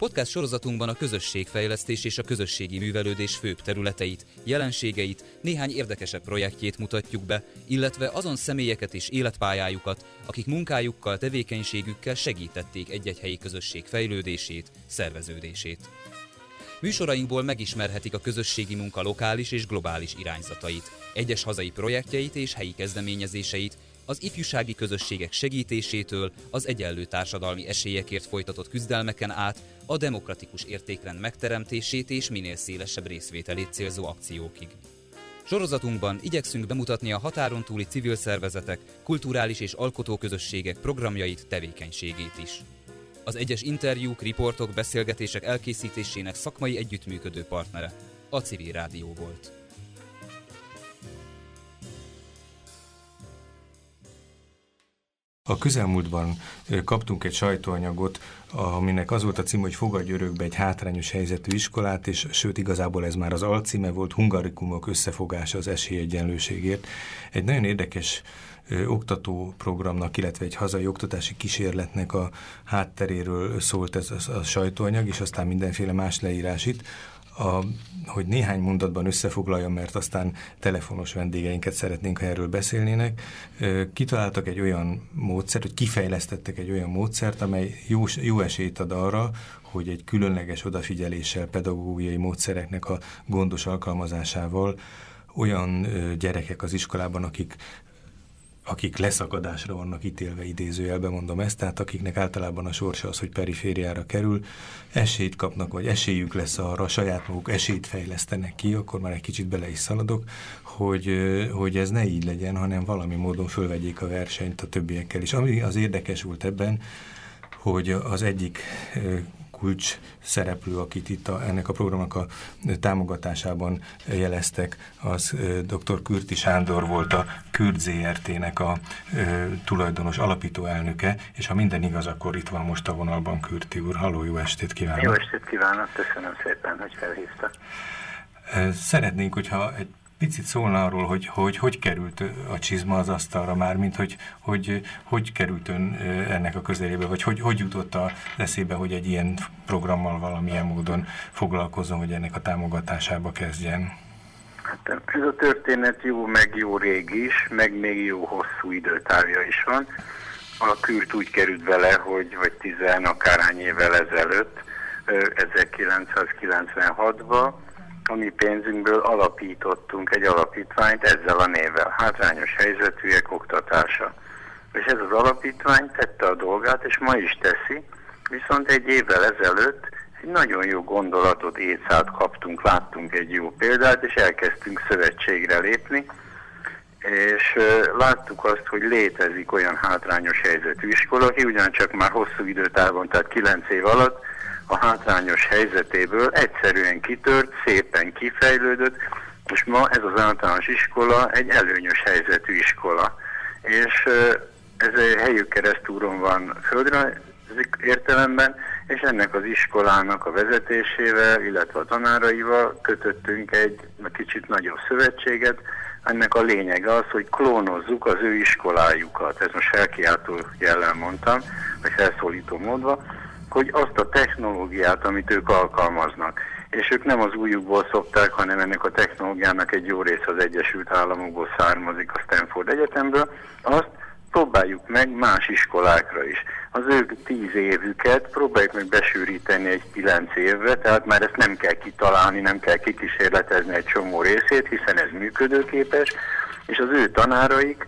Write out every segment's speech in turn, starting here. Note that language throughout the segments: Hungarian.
Podcast sorozatunkban a közösségfejlesztés és a közösségi művelődés főbb területeit, jelenségeit, néhány érdekesebb projektjét mutatjuk be, illetve azon személyeket és életpályájukat, akik munkájukkal, tevékenységükkel segítették egy-egy helyi közösség fejlődését, szerveződését. Műsorainkból megismerhetik a közösségi munka lokális és globális irányzatait, egyes hazai projektjeit és helyi kezdeményezéseit, az ifjúsági közösségek segítésétől az egyenlő társadalmi esélyekért folytatott küzdelmeken át a demokratikus értékrend megteremtését és minél szélesebb részvételét célzó akciókig. Sorozatunkban igyekszünk bemutatni a határon túli civil szervezetek, kulturális és alkotóközösségek programjait, tevékenységét is. Az egyes interjúk, riportok, beszélgetések elkészítésének szakmai együttműködő partnere a Civil Rádió volt. A közelmúltban kaptunk egy sajtóanyagot, aminek az volt a cím, hogy fogadj örökbe egy hátrányos helyzetű iskolát, és sőt igazából ez már az alcíme volt, Hungarikumok összefogása az esélyegyenlőségért. Egy nagyon érdekes oktatóprogramnak, illetve egy hazai oktatási kísérletnek a hátteréről szólt ez a, sajtóanyag, és aztán mindenféle más leírás itt a, hogy néhány mondatban összefoglaljam, mert aztán telefonos vendégeinket szeretnénk, ha erről beszélnének, kitaláltak egy olyan módszert, hogy kifejlesztettek egy olyan módszert, amely jó, jó esélyt ad arra, hogy egy különleges odafigyeléssel, pedagógiai módszereknek a gondos alkalmazásával olyan gyerekek az iskolában, akik akik leszakadásra vannak ítélve idézőjelben mondom ezt, tehát akiknek általában a sorsa az, hogy perifériára kerül, esélyt kapnak, vagy esélyük lesz arra, saját maguk esélyt fejlesztenek ki, akkor már egy kicsit bele is szaladok, hogy, hogy ez ne így legyen, hanem valami módon fölvegyék a versenyt a többiekkel is. Ami az érdekes volt ebben, hogy az egyik kulcs szereplő, akit itt a, ennek a programnak a támogatásában jeleztek, az dr. Kürti Sándor volt a Kürt ZRT-nek a ö, tulajdonos alapító elnöke, és ha minden igaz, akkor itt van most a vonalban Kürti úr. Halló, jó estét kívánok! Jó estét kívánok, köszönöm szépen, hogy felhívtak. Szeretnénk, hogyha egy picit szólna arról, hogy hogy, hogy került a csizma az asztalra már, mint hogy hogy, hogy került ön ennek a közelébe, vagy hogy, hogy jutott a eszébe, hogy egy ilyen programmal valamilyen módon foglalkozom, hogy ennek a támogatásába kezdjen? Hát ez a történet jó, meg jó rég is, meg még jó hosszú időtávja is van. A kürt úgy került vele, hogy vagy tizen akárhány évvel ezelőtt, 1996-ban, a mi pénzünkből alapítottunk egy alapítványt ezzel a névvel, hátrányos helyzetűek oktatása. És ez az alapítvány tette a dolgát, és ma is teszi, viszont egy évvel ezelőtt egy nagyon jó gondolatot, étszát kaptunk, láttunk egy jó példát, és elkezdtünk szövetségre lépni, és láttuk azt, hogy létezik olyan hátrányos helyzetű iskola, aki ugyancsak már hosszú időtávon, tehát 9 év alatt a hátrányos helyzetéből egyszerűen kitört, szépen kifejlődött, és ma ez az általános iskola egy előnyös helyzetű iskola. És ez egy helyük keresztúron van földre értelemben, és ennek az iskolának a vezetésével, illetve a tanáraival kötöttünk egy kicsit nagyobb szövetséget. Ennek a lényege az, hogy klónozzuk az ő iskolájukat. Ez most felkiáltó jellel mondtam, vagy felszólító módva, hogy azt a technológiát, amit ők alkalmaznak, és ők nem az újukból szokták, hanem ennek a technológiának egy jó része az Egyesült Államokból származik a Stanford Egyetemből, azt próbáljuk meg más iskolákra is. Az ők tíz évüket próbáljuk meg besűríteni egy kilenc évre, tehát már ezt nem kell kitalálni, nem kell kikísérletezni egy csomó részét, hiszen ez működőképes, és az ő tanáraik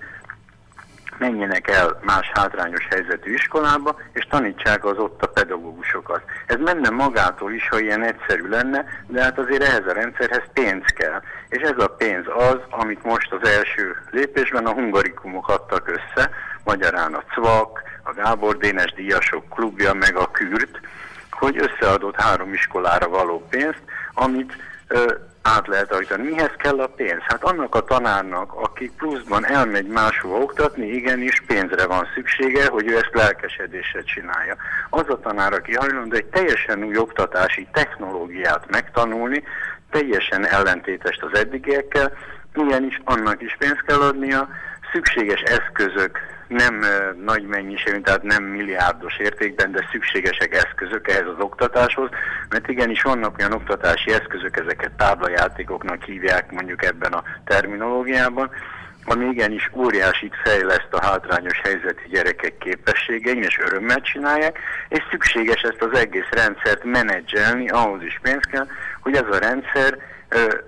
menjenek el más hátrányos helyzetű iskolába, és tanítsák az ott a pedagógusokat. Ez menne magától is, ha ilyen egyszerű lenne, de hát azért ehhez a rendszerhez pénz kell. És ez a pénz az, amit most az első lépésben a hungarikumok adtak össze, magyarán a CVAK, a Gábor Dénes Díjasok klubja, meg a Kürt, hogy összeadott három iskolára való pénzt, amit át lehet állítani. Mihez kell a pénz? Hát annak a tanárnak, aki pluszban elmegy máshova oktatni, igenis pénzre van szüksége, hogy ő ezt lelkesedésre csinálja. Az a tanár, aki hajlandó egy teljesen új oktatási technológiát megtanulni, teljesen ellentétest az eddigiekkel, igenis annak is pénzt kell adnia, szükséges eszközök nem nagy mennyiségű, tehát nem milliárdos értékben, de szükségesek eszközök ehhez az oktatáshoz, mert igenis vannak olyan oktatási eszközök, ezeket táblajátékoknak hívják mondjuk ebben a terminológiában, ami igenis óriásit fejleszt a hátrányos helyzetű gyerekek képességein, és örömmel csinálják, és szükséges ezt az egész rendszert menedzselni, ahhoz is pénz kell, hogy ez a rendszer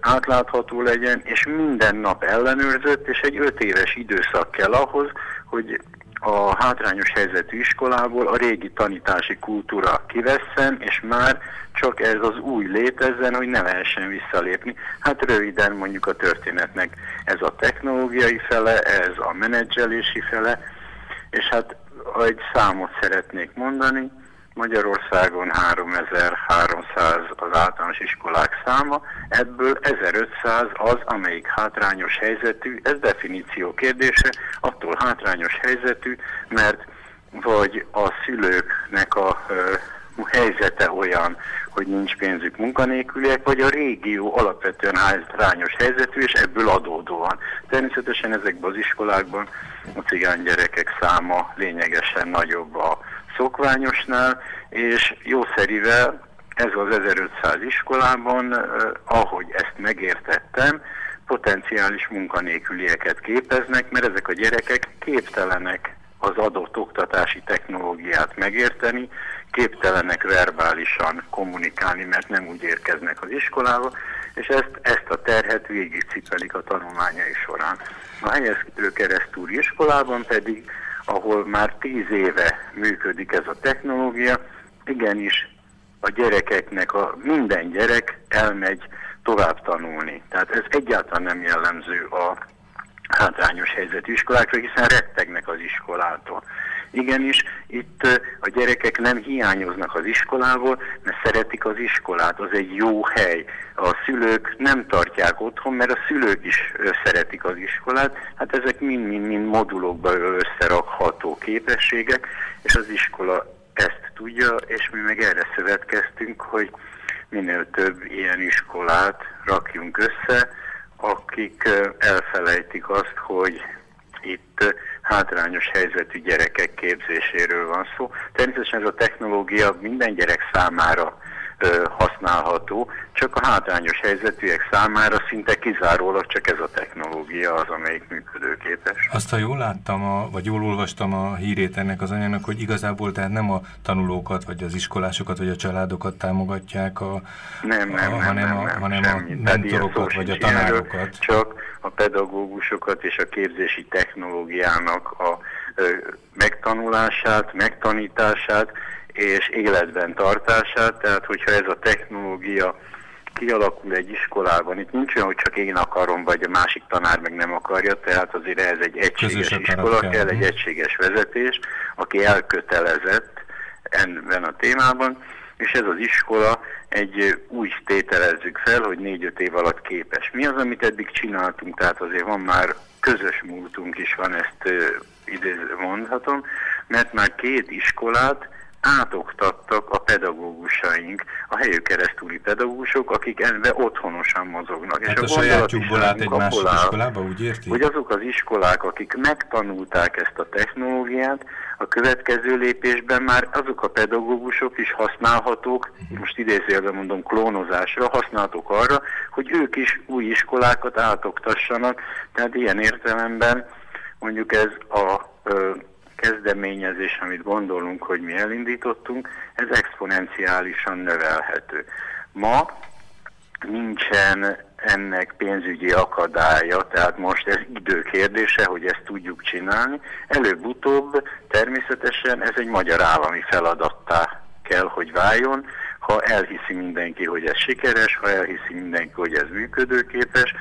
átlátható legyen, és minden nap ellenőrzött, és egy öt éves időszak kell ahhoz, hogy a hátrányos helyzetű iskolából a régi tanítási kultúra kivesszen, és már csak ez az új létezzen, hogy ne lehessen visszalépni. Hát röviden mondjuk a történetnek ez a technológiai fele, ez a menedzselési fele, és hát egy számot szeretnék mondani, Magyarországon 3300 az általános iskolák száma, ebből 1500 az, amelyik hátrányos helyzetű, ez definíció kérdése, attól hátrányos helyzetű, mert vagy a szülőknek a ö, helyzete olyan, hogy nincs pénzük munkanélküliek, vagy a régió alapvetően hátrányos helyzetű, és ebből adódóan. Természetesen ezekben az iskolákban a cigány gyerekek száma lényegesen nagyobb a szokványosnál, és jószerivel ez az 1500 iskolában, ahogy ezt megértettem, potenciális munkanélkülieket képeznek, mert ezek a gyerekek képtelenek az adott oktatási technológiát megérteni, képtelenek verbálisan kommunikálni, mert nem úgy érkeznek az iskolába, és ezt, ezt a terhet végigcipelik a tanulmányai során. A helyezkedő keresztúri iskolában pedig ahol már tíz éve működik ez a technológia, igenis a gyerekeknek, a, minden gyerek elmegy tovább tanulni. Tehát ez egyáltalán nem jellemző a hátrányos helyzetű iskolákra, hiszen rettegnek az iskolától. Igenis, itt a gyerekek nem hiányoznak az iskolából, mert szeretik az iskolát, az egy jó hely. A szülők nem tartják otthon, mert a szülők is szeretik az iskolát. Hát ezek mind-mind modulokba összerakható képességek, és az iskola ezt tudja, és mi meg erre szövetkeztünk, hogy minél több ilyen iskolát rakjunk össze, akik elfelejtik azt, hogy hátrányos helyzetű gyerekek képzéséről van szó. Természetesen ez a technológia minden gyerek számára ö, használható, csak a hátrányos helyzetűek számára szinte kizárólag csak ez a technológia az, amelyik működőképes. Azt, ha jól láttam, a, vagy jól olvastam a hírét ennek az anyának, hogy igazából tehát nem a tanulókat, vagy az iskolásokat, vagy a családokat támogatják, a, nem, nem, a, nem, hanem, nem, a, nem, hanem semmi. a mentorokat, vagy a tanárokat. Csak a pedagógusokat és a képzési technológiának a megtanulását, megtanítását, és életben tartását, tehát hogyha ez a technológia kialakul egy iskolában, itt nincs olyan, hogy csak én akarom, vagy a másik tanár meg nem akarja, tehát azért ez egy egységes Közös iskola kell. kell, egy egységes vezetés, aki elkötelezett ebben a témában, és ez az iskola egy úgy tételezzük fel, hogy négy-öt év alatt képes. Mi az, amit eddig csináltunk, tehát azért van már közös múltunk is van, ezt idéző mondhatom, mert már két iskolát átoktattak a pedagógusaink, a helyük keresztúli pedagógusok, akik ebbe otthonosan mozognak. Hát és a, a sajátjukból át egy másik iskolába, úgy érti? hogy azok az iskolák, akik megtanulták ezt a technológiát, a következő lépésben már azok a pedagógusok is használhatók, most idézőjelben mondom klónozásra, használhatók arra, hogy ők is új iskolákat átoktassanak, tehát ilyen értelemben mondjuk ez a kezdeményezés, amit gondolunk, hogy mi elindítottunk, ez exponenciálisan növelhető. Ma nincsen ennek pénzügyi akadálya, tehát most ez idő kérdése, hogy ezt tudjuk csinálni. Előbb-utóbb természetesen ez egy magyar állami feladattá kell, hogy váljon, ha elhiszi mindenki, hogy ez sikeres, ha elhiszi mindenki, hogy ez működőképes,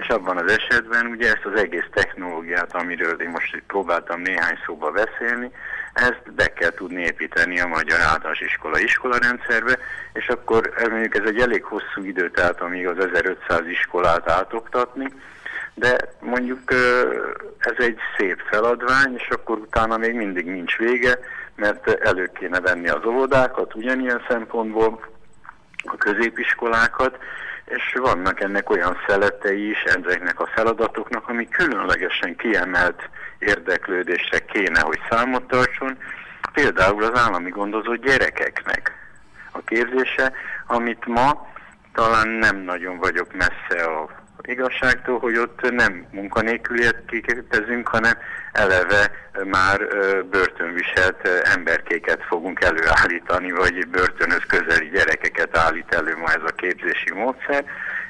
és abban az esetben ugye ezt az egész technológiát, amiről én most próbáltam néhány szóba beszélni, ezt be kell tudni építeni a magyar általános iskola iskolarendszerbe, és akkor mondjuk ez egy elég hosszú idő, tehát amíg az 1500 iskolát átoktatni, de mondjuk ez egy szép feladvány, és akkor utána még mindig nincs vége, mert elő kéne venni az óvodákat ugyanilyen szempontból, a középiskolákat, és vannak ennek olyan szeletei is ezeknek a feladatoknak, ami különlegesen kiemelt érdeklődésre kéne, hogy számot tartson, például az állami gondozott gyerekeknek a képzése, amit ma talán nem nagyon vagyok messze a igazságtól, hogy ott nem munkanélküliet kiképezünk, hanem eleve már börtönviselt emberkéket fogunk előállítani, vagy börtönöz közeli gyerekeket állít elő ma ez a képzési módszer,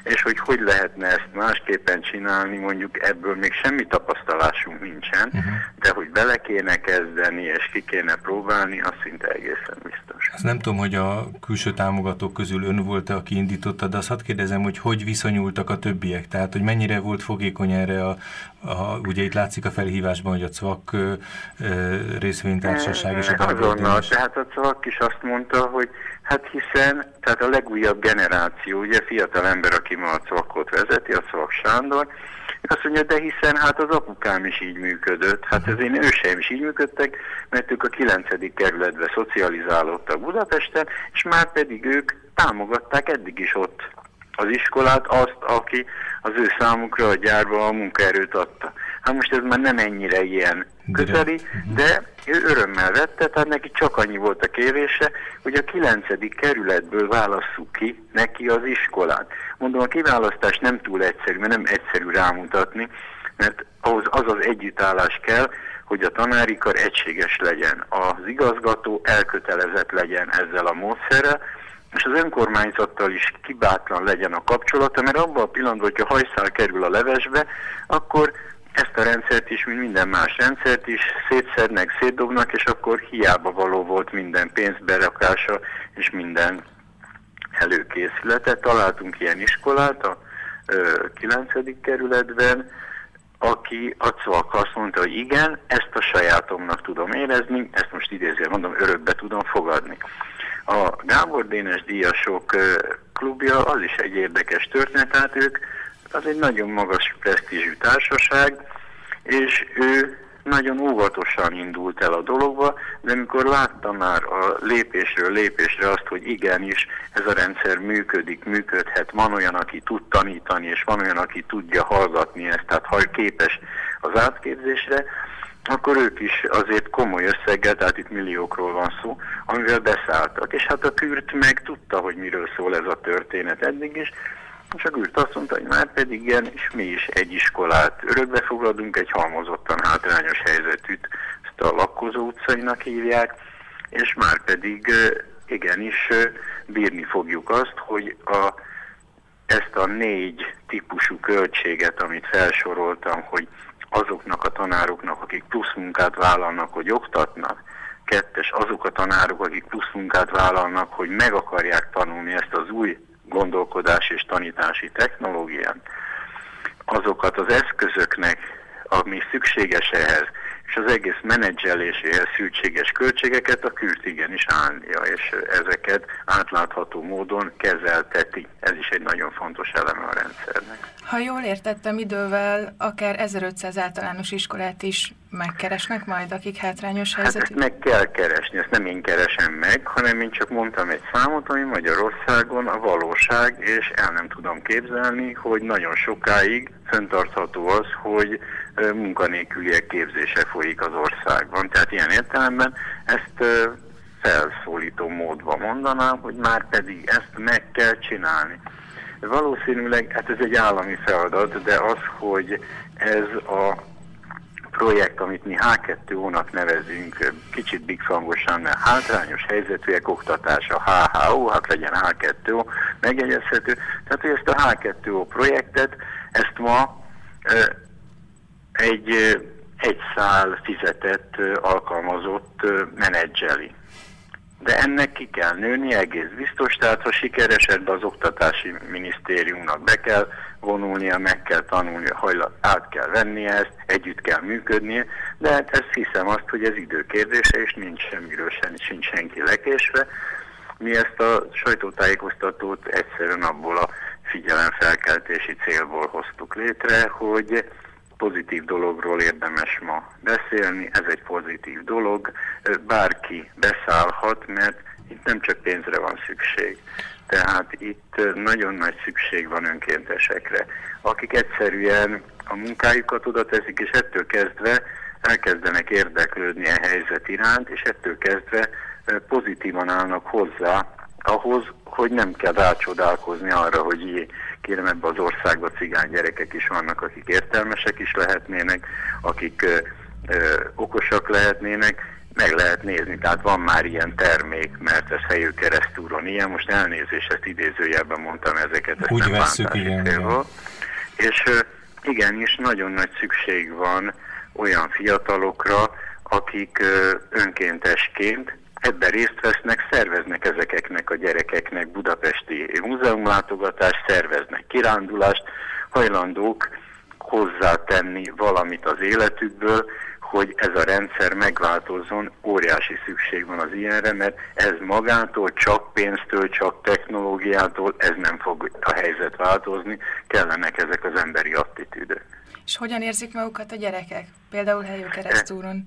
és hogy hogy lehetne ezt másképpen csinálni, mondjuk ebből még semmi tapasztalásunk nincsen, uh-huh. de hogy bele kéne kezdeni és ki kéne próbálni, az szinte egészen biztos. Azt nem tudom, hogy a külső támogatók közül ön volt-e, aki indította, de azt hadd kérdezem, hogy hogy viszonyultak a többiek, tehát hogy mennyire volt fogékony erre a, a ugye itt látszik a felhívásban, hogy a CVAK részvénytársaság és a Azonnal, tehát a CVAK is azt mondta, hogy hát hiszen, tehát a legújabb generáció, ugye fiatal ember, aki ma a CVAK-ot vezeti, a CVAK Sándor, azt mondja, de hiszen hát az apukám is így működött, hát az én őseim is így működtek, mert ők a 9. kerületbe szocializálódtak Budapesten, és már pedig ők támogatták eddig is ott az iskolát, azt, aki az ő számukra a gyárba a munkaerőt adta. Hát most ez már nem ennyire ilyen közeli, de ő örömmel vette, tehát neki csak annyi volt a kérése, hogy a 9. kerületből válasszuk ki neki az iskolát. Mondom, a kiválasztás nem túl egyszerű, mert nem egyszerű rámutatni, mert ahhoz az az együttállás kell, hogy a tanári kar egységes legyen, az igazgató elkötelezett legyen ezzel a módszerrel, és az önkormányzattal is kibátlan legyen a kapcsolata, mert abban a pillanatban, hogyha hajszál kerül a levesbe, akkor ezt a rendszert is, mint minden más rendszert is szétszednek, szétdobnak, és akkor hiába való volt minden pénzberakása és minden előkészülete. Találtunk ilyen iskolát a ö, 9. kerületben, aki a CVAK azt mondta, hogy igen, ezt a sajátomnak tudom érezni, ezt most idézően mondom, örökbe tudom fogadni. A Gábor Dénes díjasok klubja az is egy érdekes történet, tehát ők az egy nagyon magas presztízsű társaság, és ő nagyon óvatosan indult el a dologba, de amikor látta már a lépésről lépésre azt, hogy igenis ez a rendszer működik, működhet, van olyan, aki tud tanítani, és van olyan, aki tudja hallgatni ezt, tehát ha képes az átképzésre, akkor ők is azért komoly összeggel, tehát itt milliókról van szó, amivel beszálltak. És hát a Kürt meg tudta, hogy miről szól ez a történet eddig is, és a Kürt azt mondta, hogy már pedig igen, és mi is egy iskolát örökbe fogadunk, egy halmozottan hátrányos helyzetűt, ezt a lakkozó utcainak hívják, és már pedig igenis bírni fogjuk azt, hogy a, ezt a négy típusú költséget, amit felsoroltam, hogy azoknak a tanároknak, akik plusz munkát vállalnak, hogy oktatnak, kettes azok a tanárok, akik plusz munkát vállalnak, hogy meg akarják tanulni ezt az új gondolkodás és tanítási technológiát, azokat az eszközöknek, ami szükséges ehhez, és az egész menedzseléséhez szükséges költségeket a kürt igenis állnia, és ezeket átlátható módon kezelteti. Ez is egy nagyon fontos eleme a rendszernek. Ha jól értettem, idővel akár 1500 általános iskolát is megkeresnek majd, akik hátrányos helyzetű? Hát meg kell keresni, ezt nem én keresem meg, hanem én csak mondtam egy számot, ami Magyarországon a valóság, és el nem tudom képzelni, hogy nagyon sokáig föntartható az, hogy munkanélküliek képzése folyik az országban. Tehát ilyen értelemben ezt felszólító módban mondanám, hogy már pedig ezt meg kell csinálni. Valószínűleg, hát ez egy állami feladat, de az, hogy ez a projekt, amit mi H2O-nak nevezünk, kicsit bigfangosan, mert hátrányos helyzetűek oktatása, HHO, hát legyen H2O, megjegyezhető. Tehát, hogy ezt a H2O projektet, ezt ma egy egy szál fizetett alkalmazott menedzseli. De ennek ki kell nőni, egész biztos, tehát ha sikeres ebbe az oktatási minisztériumnak be kell vonulnia, meg kell tanulnia, hajlat, át kell vennie ezt, együtt kell működnie, de hát ezt hiszem azt, hogy ez időkérdése, és nincs semmiről sem, sincs senki lekésve. Mi ezt a sajtótájékoztatót egyszerűen abból a figyelemfelkeltési célból hoztuk létre, hogy pozitív dologról érdemes ma beszélni, ez egy pozitív dolog, bárki beszállhat, mert itt nem csak pénzre van szükség. Tehát itt nagyon nagy szükség van önkéntesekre, akik egyszerűen a munkájukat oda teszik, és ettől kezdve elkezdenek érdeklődni a helyzet iránt, és ettől kezdve pozitívan állnak hozzá ahhoz, hogy nem kell rácsodálkozni arra, hogy kérem ebbe az országba cigány gyerekek is vannak, akik értelmesek is lehetnének, akik ö, ö, okosak lehetnének, meg lehet nézni, tehát van már ilyen termék, mert ez helyű keresztúron ilyen, most elnézést, ezt idézőjelben mondtam ezeket, ezt Úgy nem veszük, igen, igen. És igenis nagyon nagy szükség van olyan fiatalokra, akik önkéntesként ebben részt vesznek, szerveznek ezeknek a gyerekeknek budapesti múzeumlátogatást, szerveznek kirándulást, hajlandók hozzátenni valamit az életükből, hogy ez a rendszer megváltozzon, óriási szükség van az ilyenre, mert ez magától, csak pénztől, csak technológiától, ez nem fog a helyzet változni, kellenek ezek az emberi attitűdök. És hogyan érzik magukat a gyerekek? Például Helyő keresztúron?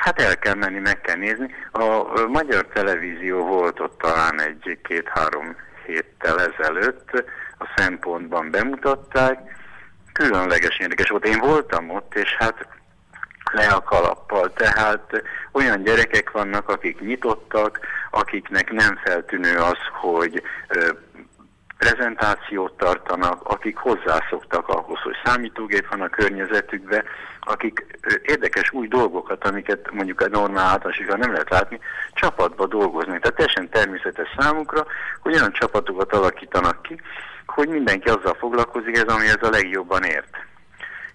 Hát el kell menni, meg kell nézni. A magyar televízió volt ott talán egy-két-három héttel ezelőtt, a szempontban bemutatták, különleges érdekes volt. Én voltam ott, és hát le a kalappal. Tehát olyan gyerekek vannak, akik nyitottak, akiknek nem feltűnő az, hogy prezentációt tartanak, akik hozzászoktak ahhoz, hogy számítógép van a környezetükbe, akik érdekes új dolgokat, amiket mondjuk egy normál általánosítva nem lehet látni, csapatba dolgozni. Tehát teljesen természetes számukra, hogy olyan csapatokat alakítanak ki, hogy mindenki azzal foglalkozik, ez ami ez a legjobban ért.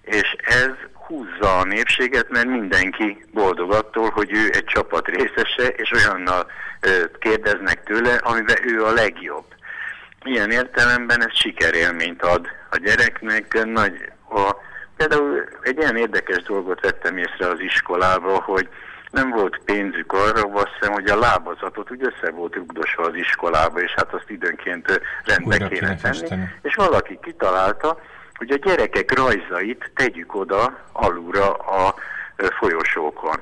És ez húzza a népséget, mert mindenki boldog attól, hogy ő egy csapat részese, és olyannal kérdeznek tőle, amiben ő a legjobb. Ilyen értelemben ez sikerélményt ad a gyereknek. Nagy, a, például egy ilyen érdekes dolgot vettem észre az iskolába, hogy nem volt pénzük arra, azt hiszem, hogy a lábazatot úgy össze volt rugdosva az iskolába, és hát azt időnként rendbe kéne, kéne tenni. Festeni. És valaki kitalálta, hogy a gyerekek rajzait tegyük oda alulra a folyosókon.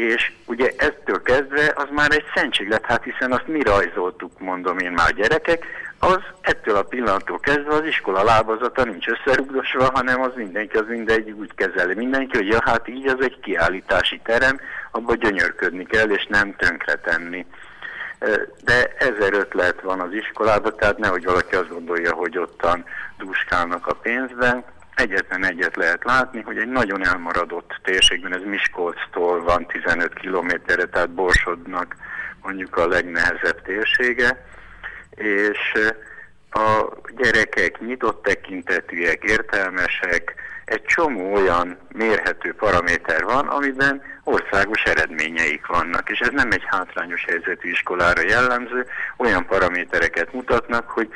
És ugye ettől kezdve az már egy szentség lett, hát hiszen azt mi rajzoltuk, mondom én már gyerekek, az ettől a pillanattól kezdve az iskola lábazata nincs összerugdosva, hanem az mindenki, az mindegy úgy kezeli mindenki, hogy ja, hát így az egy kiállítási terem, abban gyönyörködni kell, és nem tönkretenni. De ezer ötlet van az iskolában, tehát nehogy valaki azt gondolja, hogy ottan dúskálnak a pénzben. Egyetlen egyet lehet látni, hogy egy nagyon elmaradott térségben, ez Miskolctól van 15 kilométerre, tehát Borsodnak mondjuk a legnehezebb térsége, és a gyerekek nyitott tekintetűek, értelmesek, egy csomó olyan mérhető paraméter van, amiben országos eredményeik vannak, és ez nem egy hátrányos helyzetű iskolára jellemző, olyan paramétereket mutatnak, hogy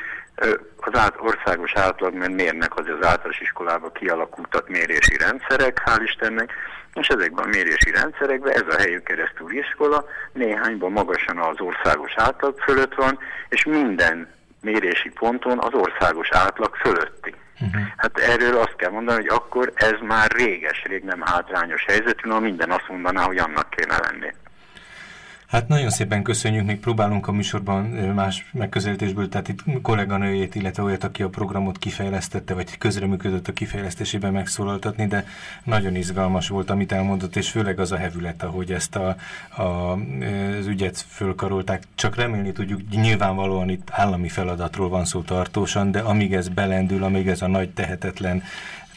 az át, országos átlag, mert mérnek az az általános iskolába kialakultak mérési rendszerek, hál' Istennek, és ezekben a mérési rendszerekben ez a helyű keresztül iskola néhányban magasan az országos átlag fölött van, és minden mérési ponton az országos átlag fölötti. Uh-huh. Hát erről azt kell mondani, hogy akkor ez már réges-rég nem hátrányos helyzetű, no minden azt mondaná, hogy annak kéne lenni. Hát nagyon szépen köszönjük, még próbálunk a műsorban más megközelítésből, tehát itt kolléganőjét, illetve olyat, aki a programot kifejlesztette, vagy közreműködött a kifejlesztésében megszólaltatni, de nagyon izgalmas volt, amit elmondott, és főleg az a hevület, ahogy ezt a, a, az ügyet fölkarolták. Csak remélni tudjuk, nyilvánvalóan itt állami feladatról van szó tartósan, de amíg ez belendül, amíg ez a nagy tehetetlen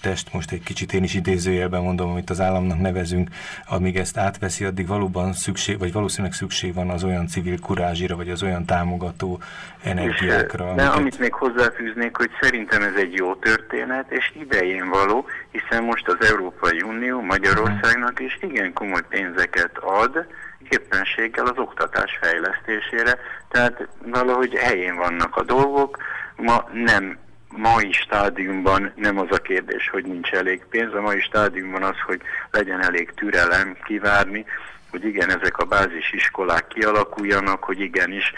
test, most egy kicsit én is idézőjelben mondom, amit az államnak nevezünk, amíg ezt átveszi, addig valóban szükség, vagy valószínűleg szükség van az olyan civil kurázsira, vagy az olyan támogató energiákra. És, amiket... De amit még hozzáfűznék, hogy szerintem ez egy jó történet, és idején való, hiszen most az Európai Unió Magyarországnak is igen komoly pénzeket ad, éppenséggel az oktatás fejlesztésére, tehát valahogy helyén vannak a dolgok, ma nem mai stádiumban nem az a kérdés, hogy nincs elég pénz, a mai stádiumban az, hogy legyen elég türelem kivárni, hogy igen, ezek a bázis iskolák kialakuljanak, hogy igenis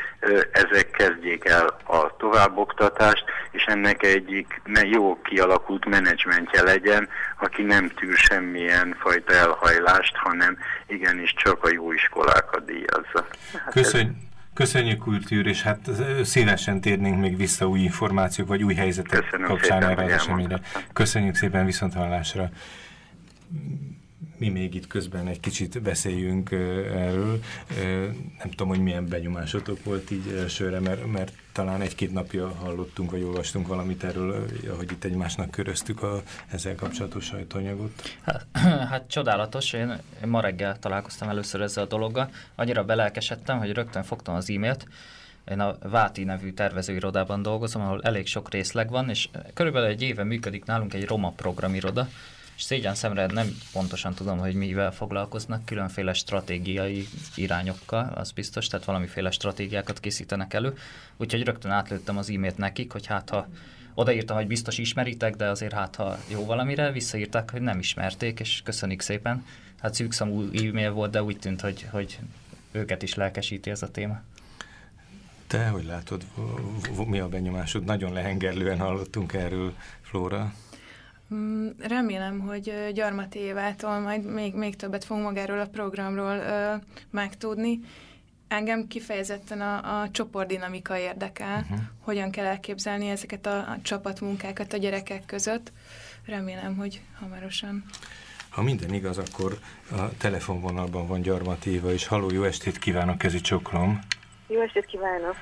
ezek kezdjék el a továbboktatást, és ennek egyik jó kialakult menedzsmentje legyen, aki nem tűr semmilyen fajta elhajlást, hanem igenis csak a jó iskolákat díjazza. Hát Köszönjük. Köszönjük Kultúr, és hát szívesen térnénk még vissza új információk, vagy új helyzetek Köszönöm kapcsán erre az eseményre. Köszönjük szépen viszont hallásra. Mi még itt közben egy kicsit beszéljünk erről. Nem tudom, hogy milyen benyomásotok volt így elsőre, mert, mert talán egy-két napja hallottunk, vagy olvastunk valamit erről, ahogy itt egymásnak köröztük a ezzel kapcsolatos sajtóanyagot. Hát, hát csodálatos, én, én ma reggel találkoztam először ezzel a dologgal. Annyira belelkesedtem, hogy rögtön fogtam az e-mailt, én a Váti nevű tervezőirodában dolgozom, ahol elég sok részleg van, és körülbelül egy éve működik nálunk egy Roma programiroda, és szégyen szemre nem pontosan tudom, hogy mivel foglalkoznak, különféle stratégiai irányokkal, az biztos, tehát valamiféle stratégiákat készítenek elő, úgyhogy rögtön átlőttem az e-mailt nekik, hogy hát ha odaírtam, hogy biztos ismeritek, de azért hát ha jó valamire, visszaírták, hogy nem ismerték, és köszönik szépen. Hát szűkszamú e-mail volt, de úgy tűnt, hogy, hogy őket is lelkesíti ez a téma. Te hogy látod, mi a benyomásod? Nagyon lehengerlően hallottunk erről, Flóra. Mm, remélem, hogy Gyarmati Évától majd még, még többet fogunk magáról a programról ö, megtudni. Engem kifejezetten a, a csoportdinamika érdekel, uh-huh. hogyan kell elképzelni ezeket a, a csapatmunkákat a gyerekek között. Remélem, hogy hamarosan. Ha minden igaz, akkor a telefonvonalban van Gyarmati Éva, és haló, jó estét kívánok, kezi csoklom. Jó estét kívánok!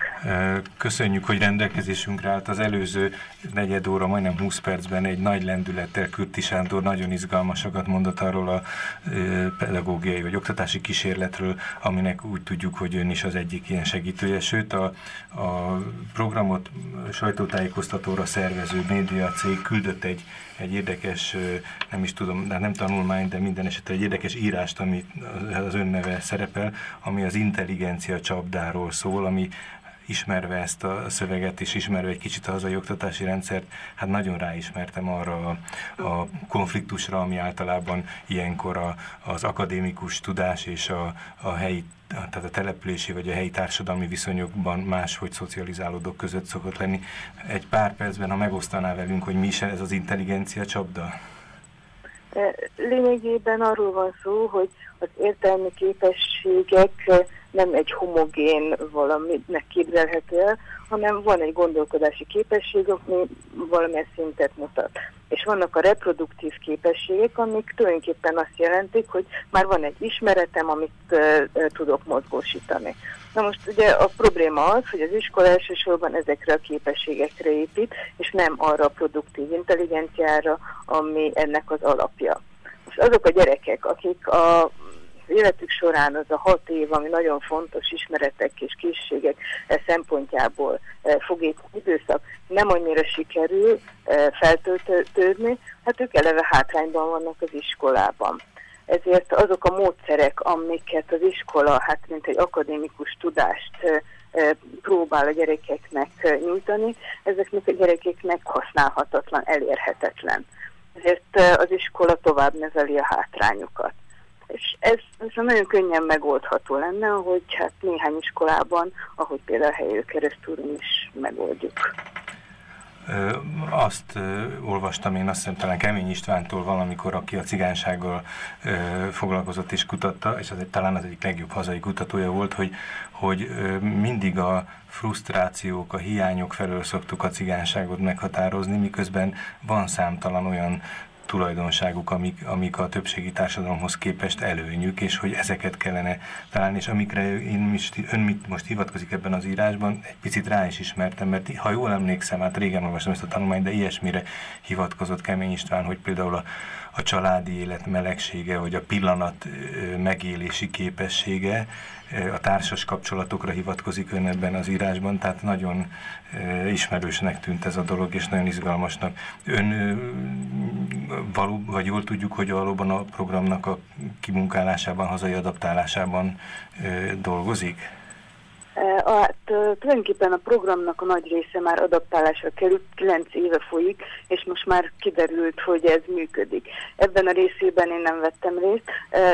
Köszönjük, hogy rendelkezésünkre állt az előző negyed óra, majdnem 20 percben egy nagy lendülettel Kürti Sándor nagyon izgalmasakat mondott arról a pedagógiai vagy oktatási kísérletről, aminek úgy tudjuk, hogy ön is az egyik ilyen segítője. Sőt, a, a programot sajtótájékoztatóra szervező média cég küldött egy egy érdekes, nem is tudom, de nem tanulmány, de minden esetre egy érdekes írást, ami az önneve szerepel, ami az intelligencia csapdáról szól, ami ismerve ezt a szöveget, és ismerve egy kicsit a hazai oktatási rendszert, hát nagyon ráismertem arra a, a konfliktusra, ami általában ilyenkor a, az akadémikus tudás és a, a helyi tehát a települési vagy a helyi társadalmi viszonyokban máshogy szocializálódók között szokott lenni. Egy pár percben, ha megosztaná velünk, hogy mi is ez az intelligencia csapda? Lényegében arról van szó, hogy az értelmi képességek nem egy homogén valaminek képzelhető el, hanem van egy gondolkodási képesség, ami valamilyen szintet mutat. És vannak a reproduktív képességek, amik tulajdonképpen azt jelentik, hogy már van egy ismeretem, amit uh, tudok mozgósítani. Na most ugye a probléma az, hogy az iskola elsősorban ezekre a képességekre épít, és nem arra a produktív intelligenciára, ami ennek az alapja. Most azok a gyerekek, akik a életük során az a hat év, ami nagyon fontos ismeretek és készségek e, szempontjából e, fogék időszak, nem annyira sikerül e, feltöltődni, hát ők eleve hátrányban vannak az iskolában. Ezért azok a módszerek, amiket az iskola, hát mint egy akadémikus tudást próbál a gyerekeknek nyújtani, ezeknek a gyerekeknek használhatatlan, elérhetetlen. Ezért az iskola tovább neveli a hátrányokat. És ez, ez nagyon könnyen megoldható lenne, hogy hát néhány iskolában, ahogy például a helyő keresztúron is megoldjuk. Ö, azt ö, olvastam én, azt hiszem talán Kemény Istvántól valamikor, aki a cigánysággal ö, foglalkozott és kutatta, és az egy, talán az egyik legjobb hazai kutatója volt, hogy, hogy ö, mindig a frusztrációk, a hiányok felől szoktuk a cigányságot meghatározni, miközben van számtalan olyan tulajdonságuk, amik, amik a többségi társadalomhoz képest előnyük, és hogy ezeket kellene találni, és amikre én most, ön mit most hivatkozik ebben az írásban, egy picit rá is ismertem, mert ha jól emlékszem, hát régen olvastam ezt a tanulmányt, de ilyesmire hivatkozott Kemény István, hogy például a, a családi élet melegsége, vagy a pillanat megélési képessége, a társas kapcsolatokra hivatkozik ön ebben az írásban, tehát nagyon ismerősnek tűnt ez a dolog, és nagyon izgalmasnak. Ön való, vagy jól tudjuk, hogy valóban a programnak a kimunkálásában, hazai adaptálásában dolgozik? Hát tulajdonképpen a programnak a nagy része már adaptálásra került, 9 éve folyik, és most már kiderült, hogy ez működik. Ebben a részében én nem vettem részt,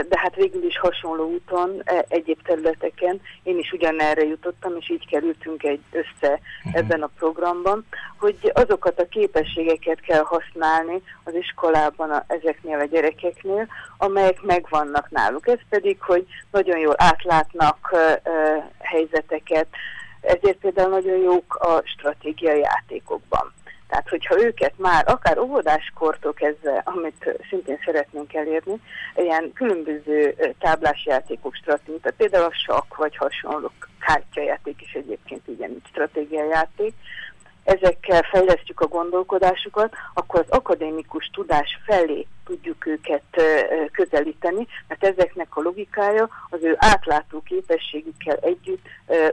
de hát végül is hasonló úton, egyéb területeken én is ugyanerre jutottam, és így kerültünk egy össze mhm. ebben a programban, hogy azokat a képességeket kell használni az iskolában a, ezeknél a gyerekeknél, amelyek megvannak náluk. Ez pedig, hogy nagyon jól átlátnak helyzetet helyzeteket, ezért például nagyon jók a stratégiai játékokban. Tehát, hogyha őket már akár óvodáskortól kezdve, amit szintén szeretnénk elérni, ilyen különböző táblás játékok, stratégia, például a sakk vagy hasonló kártyajáték is egyébként igen stratégiai játék, ezekkel fejlesztjük a gondolkodásukat, akkor az akadémikus tudás felé tudjuk őket közelíteni, mert ezeknek a logikája az ő átlátó képességükkel együtt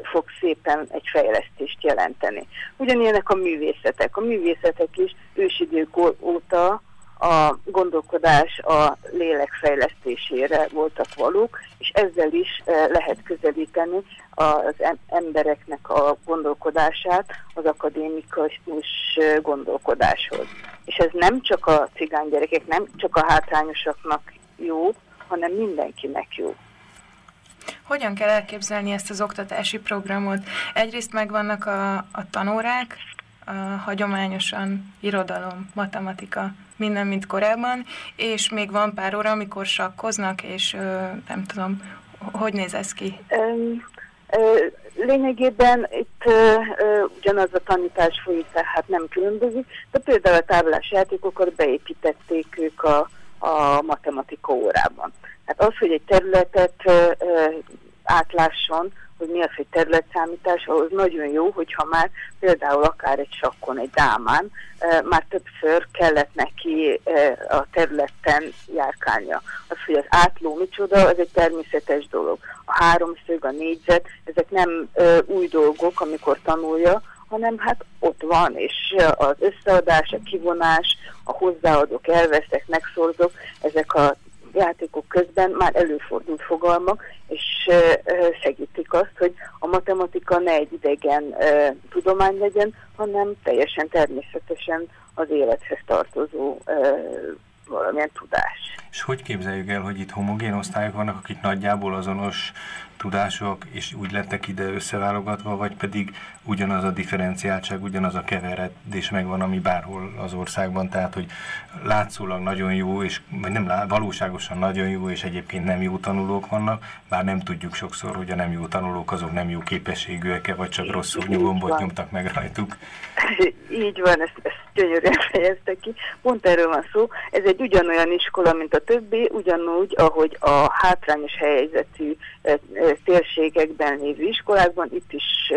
fog szépen egy fejlesztést jelenteni. Ugyanilyenek a művészetek. A művészetek is ősidők óta a gondolkodás a lélek fejlesztésére voltak valók, és ezzel is eh, lehet közelíteni az embereknek a gondolkodását az akadémikus eh, gondolkodáshoz. És ez nem csak a cigány gyerekek, nem csak a hátrányosaknak jó, hanem mindenkinek jó. Hogyan kell elképzelni ezt az oktatási programot? Egyrészt megvannak a, a tanórák, a hagyományosan irodalom, matematika, minden, mint korábban, és még van pár óra, amikor sakkoznak, és nem tudom, hogy néz ez ki? Lényegében itt ugyanaz a tanítás folyik, tehát nem különbözik, de például a táblás játékokat beépítették ők a, a matematika órában. Hát az, hogy egy területet átlásson, hogy mi az, hogy területszámítás, ahhoz nagyon jó, hogyha már például akár egy sakkon, egy dámán már többször kellett neki a területen járkálnia. Az, hogy az átló micsoda, az egy természetes dolog. A háromszög, a négyzet, ezek nem új dolgok, amikor tanulja, hanem hát ott van, és az összeadás, a kivonás, a hozzáadók, elveszek, megszorzok, ezek a játékok közben már előfordult fogalmak, és segítik azt, hogy a matematika ne egy idegen tudomány legyen, hanem teljesen természetesen az élethez tartozó valamilyen tudás. És hogy képzeljük el, hogy itt homogén osztályok vannak, akik nagyjából azonos tudások, és úgy lettek ide összeválogatva, vagy pedig ugyanaz a differenciáltság, ugyanaz a keveredés megvan, ami bárhol az országban, tehát hogy látszólag nagyon jó, és vagy nem valóságosan nagyon jó, és egyébként nem jó tanulók vannak, bár nem tudjuk sokszor, hogy a nem jó tanulók azok nem jó képességűek-e, vagy csak rosszul nyugombot nyomtak meg rajtuk. Így van, ezt, ezt gyönyörűen fejezte ki. Pont erről van szó. Ez egy ugyanolyan iskola, mint a többi, ugyanúgy, ahogy a hátrányos helyzetű térségekben lévő iskolákban, itt is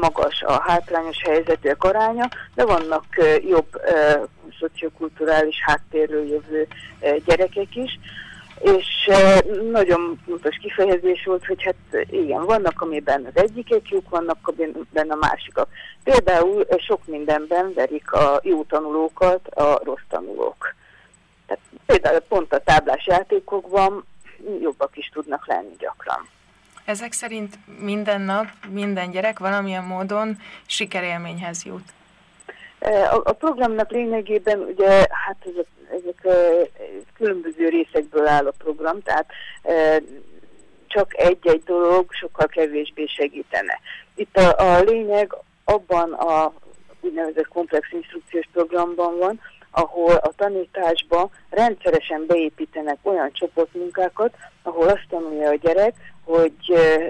magas a hátrányos helyzetűek aránya, de vannak jobb szociokulturális háttérről jövő gyerekek is, és nagyon fontos kifejezés volt, hogy hát igen, vannak, amiben az egyikek jók, vannak, amiben a másikak. Például sok mindenben verik a jó tanulókat a rossz tanulók. Tehát például pont a táblás játékokban jobbak is tudnak lenni gyakran. Ezek szerint minden nap minden gyerek valamilyen módon sikerélményhez jut. E, a, a programnak lényegében ugye hát ezek, ezek e, különböző részekből áll a program, tehát e, csak egy-egy dolog sokkal kevésbé segítene. Itt a, a lényeg abban a úgynevezett komplex instrukciós programban van, ahol a tanításba rendszeresen beépítenek olyan csoportmunkákat, ahol azt tanulja a gyerek, hogy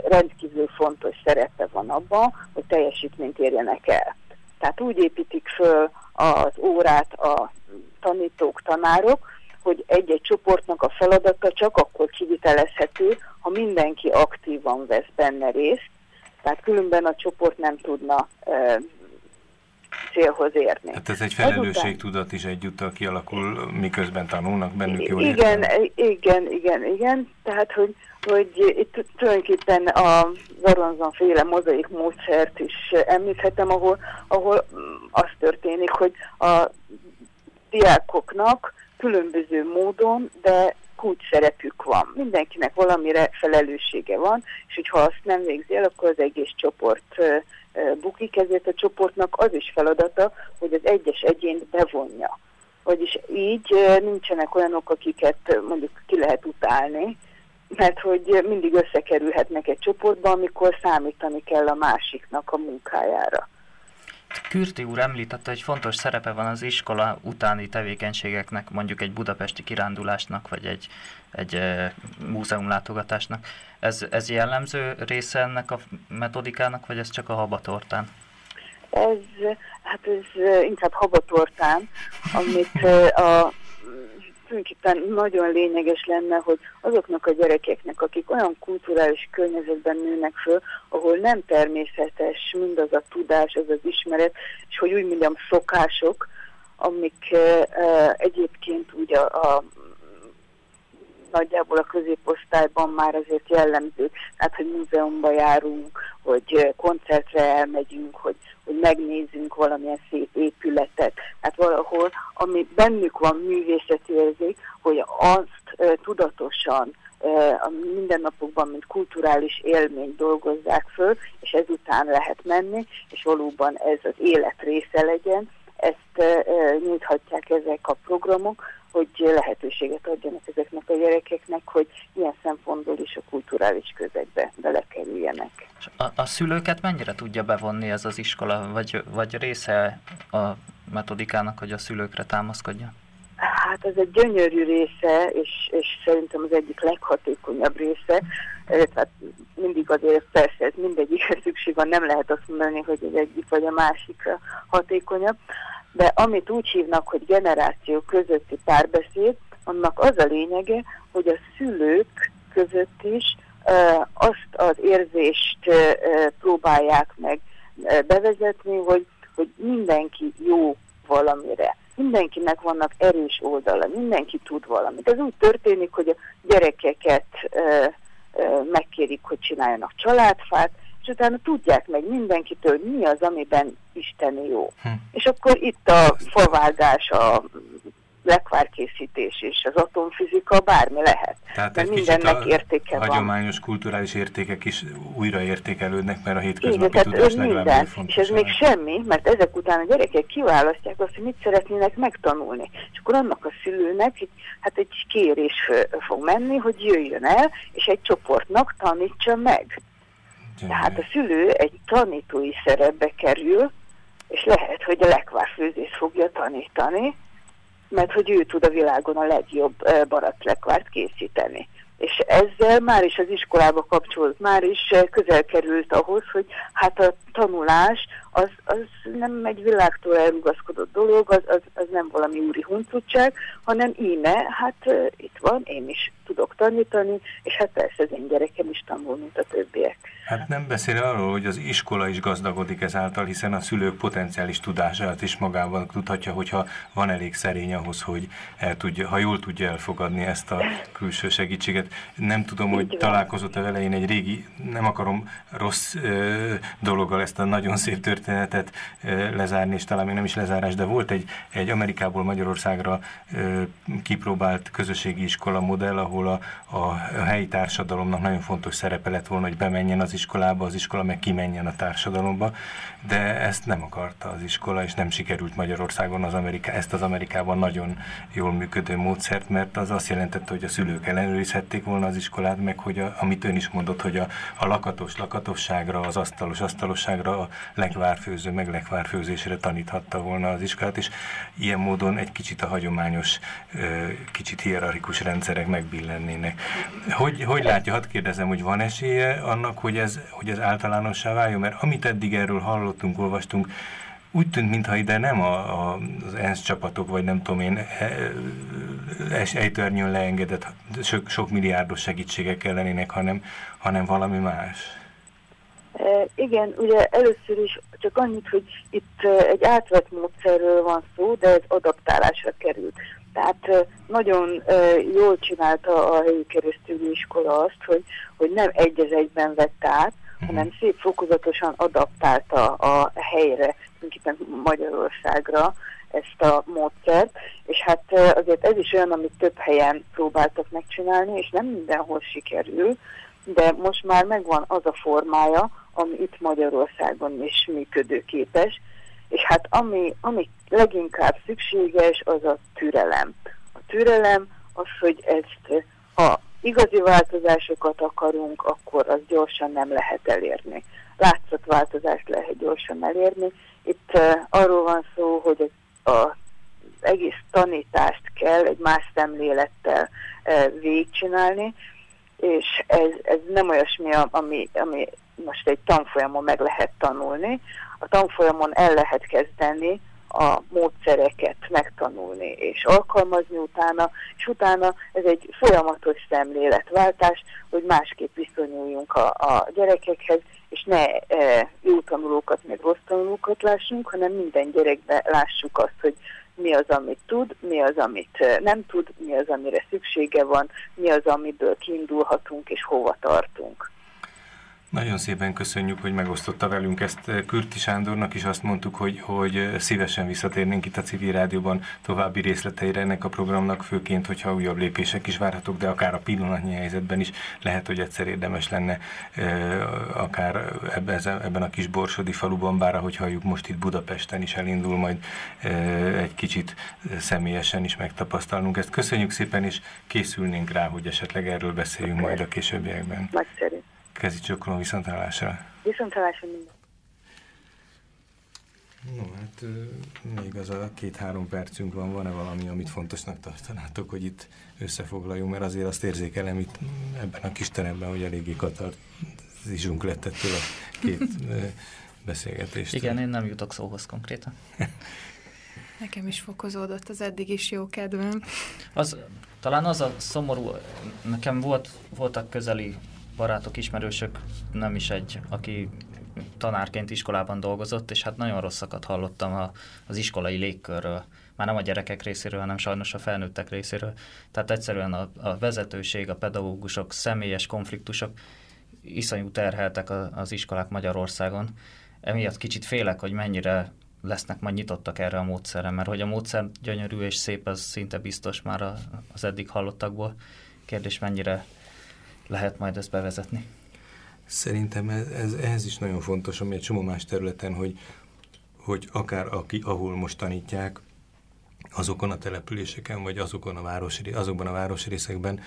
rendkívül fontos szerepe van abban, hogy teljesítményt érjenek el. Tehát úgy építik föl az órát a tanítók, tanárok, hogy egy-egy csoportnak a feladata csak akkor kivitelezhető, ha mindenki aktívan vesz benne részt, tehát különben a csoport nem tudna célhoz érni. Tehát ez egy felelősségtudat is egyúttal kialakul, miközben tanulnak bennük jól Igen, igen, igen, igen. Tehát, hogy, hogy itt tulajdonképpen a Varonzon féle mozaik módszert is említhetem, ahol, ahol az történik, hogy a diákoknak különböző módon, de kulcs szerepük van. Mindenkinek valamire felelőssége van, és hogyha azt nem végzi el, akkor az egész csoport bukik, ezért a csoportnak az is feladata, hogy az egyes egyént bevonja. Vagyis így nincsenek olyanok, akiket mondjuk ki lehet utálni, mert hogy mindig összekerülhetnek egy csoportba, amikor számítani kell a másiknak a munkájára. Kürti úr említette, hogy fontos szerepe van az iskola utáni tevékenységeknek, mondjuk egy budapesti kirándulásnak, vagy egy, egy e, múzeumlátogatásnak. Ez, ez jellemző része ennek a metodikának, vagy ez csak a habatortán? Ez, hát ez inkább habatortán, amit a tulajdonképpen nagyon lényeges lenne, hogy azoknak a gyerekeknek, akik olyan kulturális környezetben nőnek föl, ahol nem természetes mindaz a tudás, az az ismeret, és hogy úgy mondjam szokások, amik egyébként ugye a, a nagyjából a középosztályban már azért jellemző, tehát hogy múzeumba járunk, hogy koncertre elmegyünk, hogy, hogy megnézzünk valamilyen szép épületet. Hát valahol, ami bennük van művészeti érzék, hogy azt tudatosan a mindennapokban, mint kulturális élményt dolgozzák föl, és ezután lehet menni, és valóban ez az élet része legyen, ezt nyújthatják ezek a programok, hogy lehetőséget adjanak ezeknek a gyerekeknek, hogy ilyen szempontból is a kulturális közegbe belekerüljenek. A, a szülőket mennyire tudja bevonni ez az iskola, vagy, vagy része a metodikának, hogy a szülőkre támaszkodja? Hát ez egy gyönyörű része, és, és szerintem az egyik leghatékonyabb része. Tehát mindig azért persze ez mindegyikre szükség van, nem lehet azt mondani, hogy az egyik vagy a másikra hatékonyabb de amit úgy hívnak, hogy generáció közötti párbeszéd, annak az a lényege, hogy a szülők között is azt az érzést próbálják meg bevezetni, hogy, hogy mindenki jó valamire. Mindenkinek vannak erős oldala, mindenki tud valamit. Ez úgy történik, hogy a gyerekeket e, e, megkérik, hogy csináljanak családfát, és utána tudják meg mindenkitől, hogy mi az, amiben Isten jó. Hm. És akkor itt a favágás, a lekvárkészítés és az atomfizika bármi lehet. Tehát De mindennek értéke van. hagyományos kulturális értékek is újraértékelődnek, mert a hétköznapi Igen, tudás minden. És ez még semmi, mert ezek után a gyerekek kiválasztják azt, hogy mit szeretnének megtanulni. És akkor annak a szülőnek hát egy kérés fog menni, hogy jöjjön el, és egy csoportnak tanítsa meg. Tehát a szülő egy tanítói szerepbe kerül, és lehet, hogy a lekvárfőzést fogja tanítani, mert hogy ő tud a világon a legjobb baratlekvárt készíteni. És ezzel már is az iskolába kapcsolódott, már is közel került ahhoz, hogy hát a tanulás az, az nem egy világtól elrugaszkodott dolog, az, az, az nem valami úri huncutság, hanem íme, hát uh, itt van, én is tudok tanítani, és hát persze az én gyerekem is tanul, mint a többiek. Hát nem beszél arról, hogy az iskola is gazdagodik ezáltal, hiszen a szülők potenciális tudását is magában tudhatja, hogyha van elég szerény ahhoz, hogy el tudja, ha jól tudja elfogadni ezt a külső segítséget. Nem tudom, hogy találkozott a vele, én egy régi, nem akarom rossz ö, dologgal ezt a nagyon szép történetet lezárni, és talán még nem is lezárás, de volt egy, egy Amerikából Magyarországra kipróbált közösségi iskola modell, ahol a, a helyi társadalomnak nagyon fontos szerepe lett volna, hogy bemenjen az iskolába, az iskola meg kimenjen a társadalomba, de ezt nem akarta az iskola, és nem sikerült Magyarországon az Amerika, ezt az Amerikában nagyon jól működő módszert, mert az azt jelentette, hogy a szülők ellenőrizhették volna az iskolát, meg hogy a, amit ön is mondott, hogy a, a lakatos lakatosságra, az asztalos asztalosságra, a lekvárfőző meg lekvárfőzésre taníthatta volna az iskolát, és ilyen módon egy kicsit a hagyományos, kicsit hierarchikus rendszerek megbillennének. Hogy, hogy látja, hadd kérdezem, hogy van esélye annak, hogy ez, hogy ez általánossá váljon? Mert amit eddig erről hallottunk, olvastunk, úgy tűnt, mintha ide nem a, a, az ENSZ csapatok, vagy nem tudom én, ejtőernyőn leengedett sok, sok milliárdos segítségek ellenének, hanem, hanem valami más. E, igen, ugye először is csak annyit, hogy itt egy átvett módszerről van szó, de ez adaptálásra került. Tehát nagyon jól csinálta a helyi keresztüli iskola azt, hogy, hogy nem egy az egyben vett át, uh-huh. hanem szép fokozatosan adaptálta a helyre, tulajdonképpen Magyarországra ezt a módszert, és hát azért ez is olyan, amit több helyen próbáltak megcsinálni, és nem mindenhol sikerül, de most már megvan az a formája, ami itt Magyarországon is működőképes, és hát ami, ami leginkább szükséges, az a türelem. A türelem az, hogy ezt, ha igazi változásokat akarunk, akkor az gyorsan nem lehet elérni. változást lehet gyorsan elérni. Itt uh, arról van szó, hogy az egész tanítást kell egy más szemlélettel uh, végigcsinálni, és ez, ez nem olyasmi, ami, ami most egy tanfolyamon meg lehet tanulni, a tanfolyamon el lehet kezdeni a módszereket megtanulni és alkalmazni utána, és utána ez egy folyamatos szemléletváltás, hogy másképp viszonyuljunk a, a gyerekekhez, és ne e, jó tanulókat, meg rossz tanulókat lássunk, hanem minden gyerekbe lássuk azt, hogy mi az, amit tud, mi az, amit nem tud, mi az, amire szüksége van, mi az, amiből kiindulhatunk, és hova tartunk. Nagyon szépen köszönjük, hogy megosztotta velünk ezt eh, Kürti Sándornak, és azt mondtuk, hogy, hogy eh, szívesen visszatérnénk itt a civil rádióban további részleteire ennek a programnak, főként, hogyha újabb lépések is várhatók, de akár a pillanatnyi helyzetben is lehet, hogy egyszer érdemes lenne eh, akár ebben a kis borsodi faluban, bár ahogy halljuk most itt Budapesten is elindul majd egy kicsit személyesen is megtapasztalnunk ezt. Köszönjük szépen, és készülnénk rá, hogy esetleg erről beszéljünk majd a későbbiekben. Nagyszerű. Kezi csókolom viszontlátásra. Viszontlátásra minden. No, hát még az a két-három percünk van, van-e valami, amit fontosnak tartanátok, hogy itt összefoglaljunk, mert azért azt érzékelem itt ebben a kis teremben, hogy eléggé katarzisunk lett ettől a két beszélgetést. Igen, én nem jutok szóhoz konkrétan. Nekem is fokozódott az eddig is jó kedvem. Az, talán az a szomorú, nekem volt, voltak közeli barátok, ismerősök, nem is egy, aki tanárként iskolában dolgozott, és hát nagyon rosszakat hallottam a, az iskolai légkörről. Már nem a gyerekek részéről, hanem sajnos a felnőttek részéről. Tehát egyszerűen a, a vezetőség, a pedagógusok, személyes konfliktusok iszonyú terheltek a, az iskolák Magyarországon. Emiatt kicsit félek, hogy mennyire lesznek majd nyitottak erre a módszerre, mert hogy a módszer gyönyörű és szép, az szinte biztos már az eddig hallottakból. Kérdés, mennyire lehet majd ezt bevezetni? Szerintem ez, ez, ehhez is nagyon fontos, ami egy csomó más területen, hogy, hogy akár aki, ahol most tanítják, azokon a településeken, vagy azokon a városi, azokban a városrészekben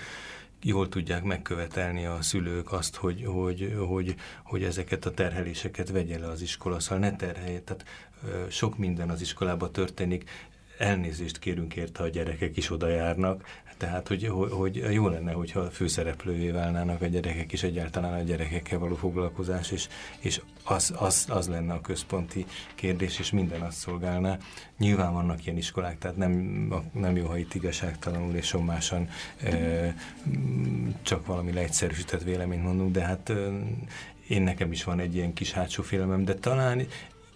jól tudják megkövetelni a szülők azt, hogy, hogy, hogy, hogy ezeket a terheléseket vegye le az iskola, szóval ne terhelje. Tehát sok minden az iskolában történik, elnézést kérünk érte, a gyerekek is oda járnak, tehát, hogy, hogy jó lenne, hogyha főszereplővé válnának a gyerekek, és egyáltalán a gyerekekkel való foglalkozás, és, és az, az, az lenne a központi kérdés, és minden azt szolgálná. Nyilván vannak ilyen iskolák, tehát nem, nem jó, ha itt igazságtalanul és sommásan e, csak valami leegyszerűsített véleményt mondunk, de hát én nekem is van egy ilyen kis hátsó félelmem, de talán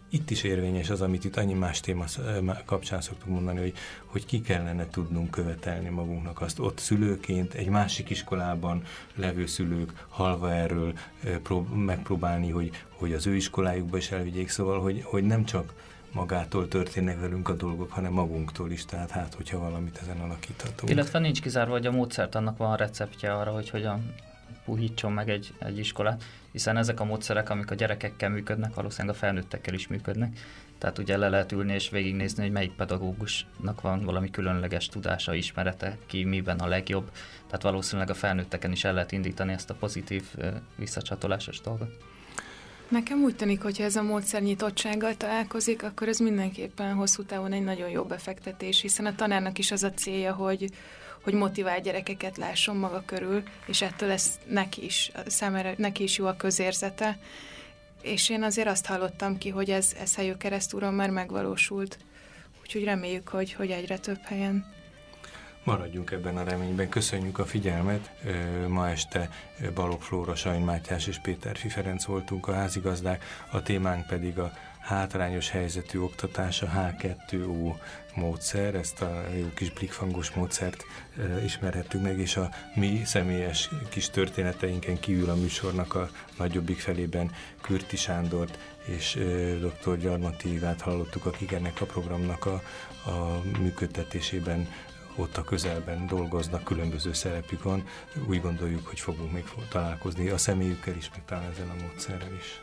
itt is érvényes az, amit itt annyi más téma kapcsán szoktuk mondani, hogy, hogy ki kellene tudnunk követelni magunknak azt. Ott szülőként, egy másik iskolában levő szülők halva erről prób- megpróbálni, hogy, hogy az ő iskolájukba is elvigyék, szóval, hogy, hogy nem csak magától történnek velünk a dolgok, hanem magunktól is, tehát hát, hogyha valamit ezen alakíthatunk. Illetve nincs kizárva, hogy a módszert annak van a receptje arra, hogy hogyan puhítson meg egy, egy iskolát, hiszen ezek a módszerek, amik a gyerekekkel működnek, valószínűleg a felnőttekkel is működnek. Tehát ugye le lehet ülni és végignézni, hogy melyik pedagógusnak van valami különleges tudása, ismerete, ki miben a legjobb. Tehát valószínűleg a felnőtteken is el lehet indítani ezt a pozitív visszacsatolásos dolgot. Nekem úgy tűnik, hogy ez a módszer nyitottsággal találkozik, akkor ez mindenképpen hosszú távon egy nagyon jó befektetés, hiszen a tanárnak is az a célja, hogy, hogy motivált gyerekeket lásson maga körül, és ettől ez neki is, számára neki is jó a közérzete. És én azért azt hallottam ki, hogy ez, ez helyő keresztúron már megvalósult. Úgyhogy reméljük, hogy, hogy egyre több helyen. Maradjunk ebben a reményben. Köszönjük a figyelmet. Ma este Balogh Flóra, Sajn Mátyás és Péter Ferenc voltunk a házigazdák, a témánk pedig a hátrányos helyzetű oktatás, a H2O módszer, ezt a jó kis blikfangos módszert e, ismerhettük meg, és a mi személyes kis történeteinken kívül a műsornak a nagyobbik felében Kürti Sándort és e, dr. Gyarmati Évát hallottuk, akik ennek a programnak a, a működtetésében ott a közelben dolgoznak, különböző szerepük van. Úgy gondoljuk, hogy fogunk még találkozni a személyükkel is, meg talán ezzel a módszerrel is.